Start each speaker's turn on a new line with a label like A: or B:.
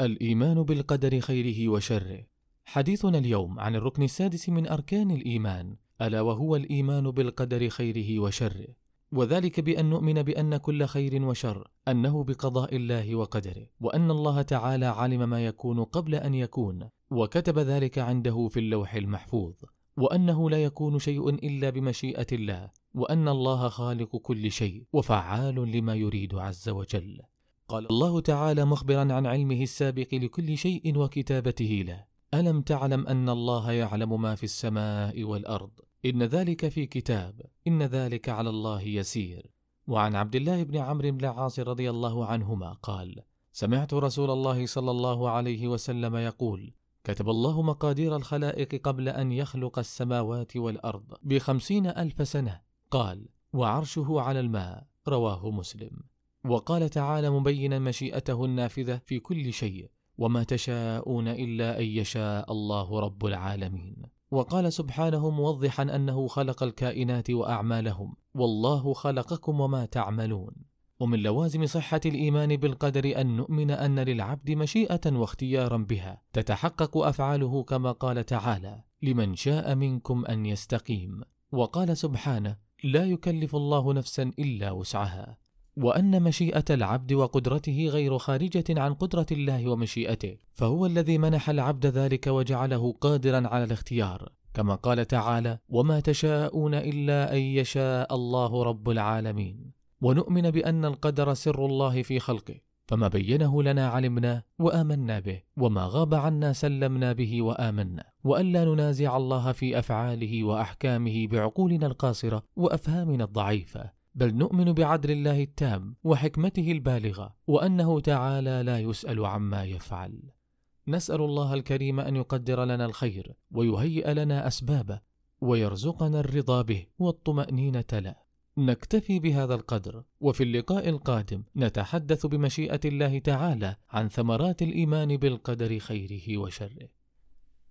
A: الإيمان بالقدر خيره وشره. حديثنا اليوم عن الركن السادس من أركان الإيمان ألا وهو الإيمان بالقدر خيره وشره. وذلك بأن نؤمن بأن كل خير وشر أنه بقضاء الله وقدره وأن الله تعالى علم ما يكون قبل أن يكون وكتب ذلك عنده في اللوح المحفوظ. وأنه لا يكون شيء إلا بمشيئة الله وأن الله خالق كل شيء وفعال لما يريد عز وجل. قال الله تعالى مخبرا عن علمه السابق لكل شيء وكتابته له. ألم تعلم أن الله يعلم ما في السماء والأرض؟ إن ذلك في كتاب. إن ذلك على الله يسير. وعن عبد الله بن عمرو بن العاص رضي الله عنهما قال سمعت رسول الله صلى الله عليه وسلم يقول كتب الله مقادير الخلائق قبل أن يخلق السماوات والأرض بخمسين ألف سنة. قال وعرشه على الماء. رواه مسلم. وقال تعالى مبينا مشيئته النافذة في كل شيء وما تشاءون إلا أن يشاء الله رب العالمين. وقال سبحانه موضحا أنه خلق الكائنات وأعمالهم والله خلقكم وما تعملون. ومن لوازم صحة الإيمان بالقدر أن نؤمن أن للعبد مشيئة واختيارا بها تتحقق أفعاله كما قال تعالى لمن شاء منكم أن يستقيم وقال سبحانه لا يكلف الله نفسا إلا وسعها وأن مشيئة العبد وقدرته غير خارجة عن قدرة الله ومشيئته فهو الذي منح العبد ذلك وجعله قادرا على الاختيار. كما قال تعالى وما تشاءون إلا أن يشاء الله رب العالمين ونؤمن بأن القدر سر الله في خلقه فما بينه لنا علمنا وآمنا به وما غاب عنا سلمنا به وآمنا. وألا ننازع الله في أفعاله وأحكامه بعقولنا القاصرة وأفهامنا الضعيفة. بل نؤمن بعدل الله التام وحكمته البالغة وأنه تعالى لا يسأل عما يفعل. نسأل الله الكريم أن يقدر لنا الخير ويهيئ لنا أسبابه ويرزقنا الرضا به والطمأنينة له. نكتفي بهذا القدر وفي اللقاء القادم نتحدث بمشيئة الله تعالى عن ثمرات الإيمان بالقدر خيره وشره.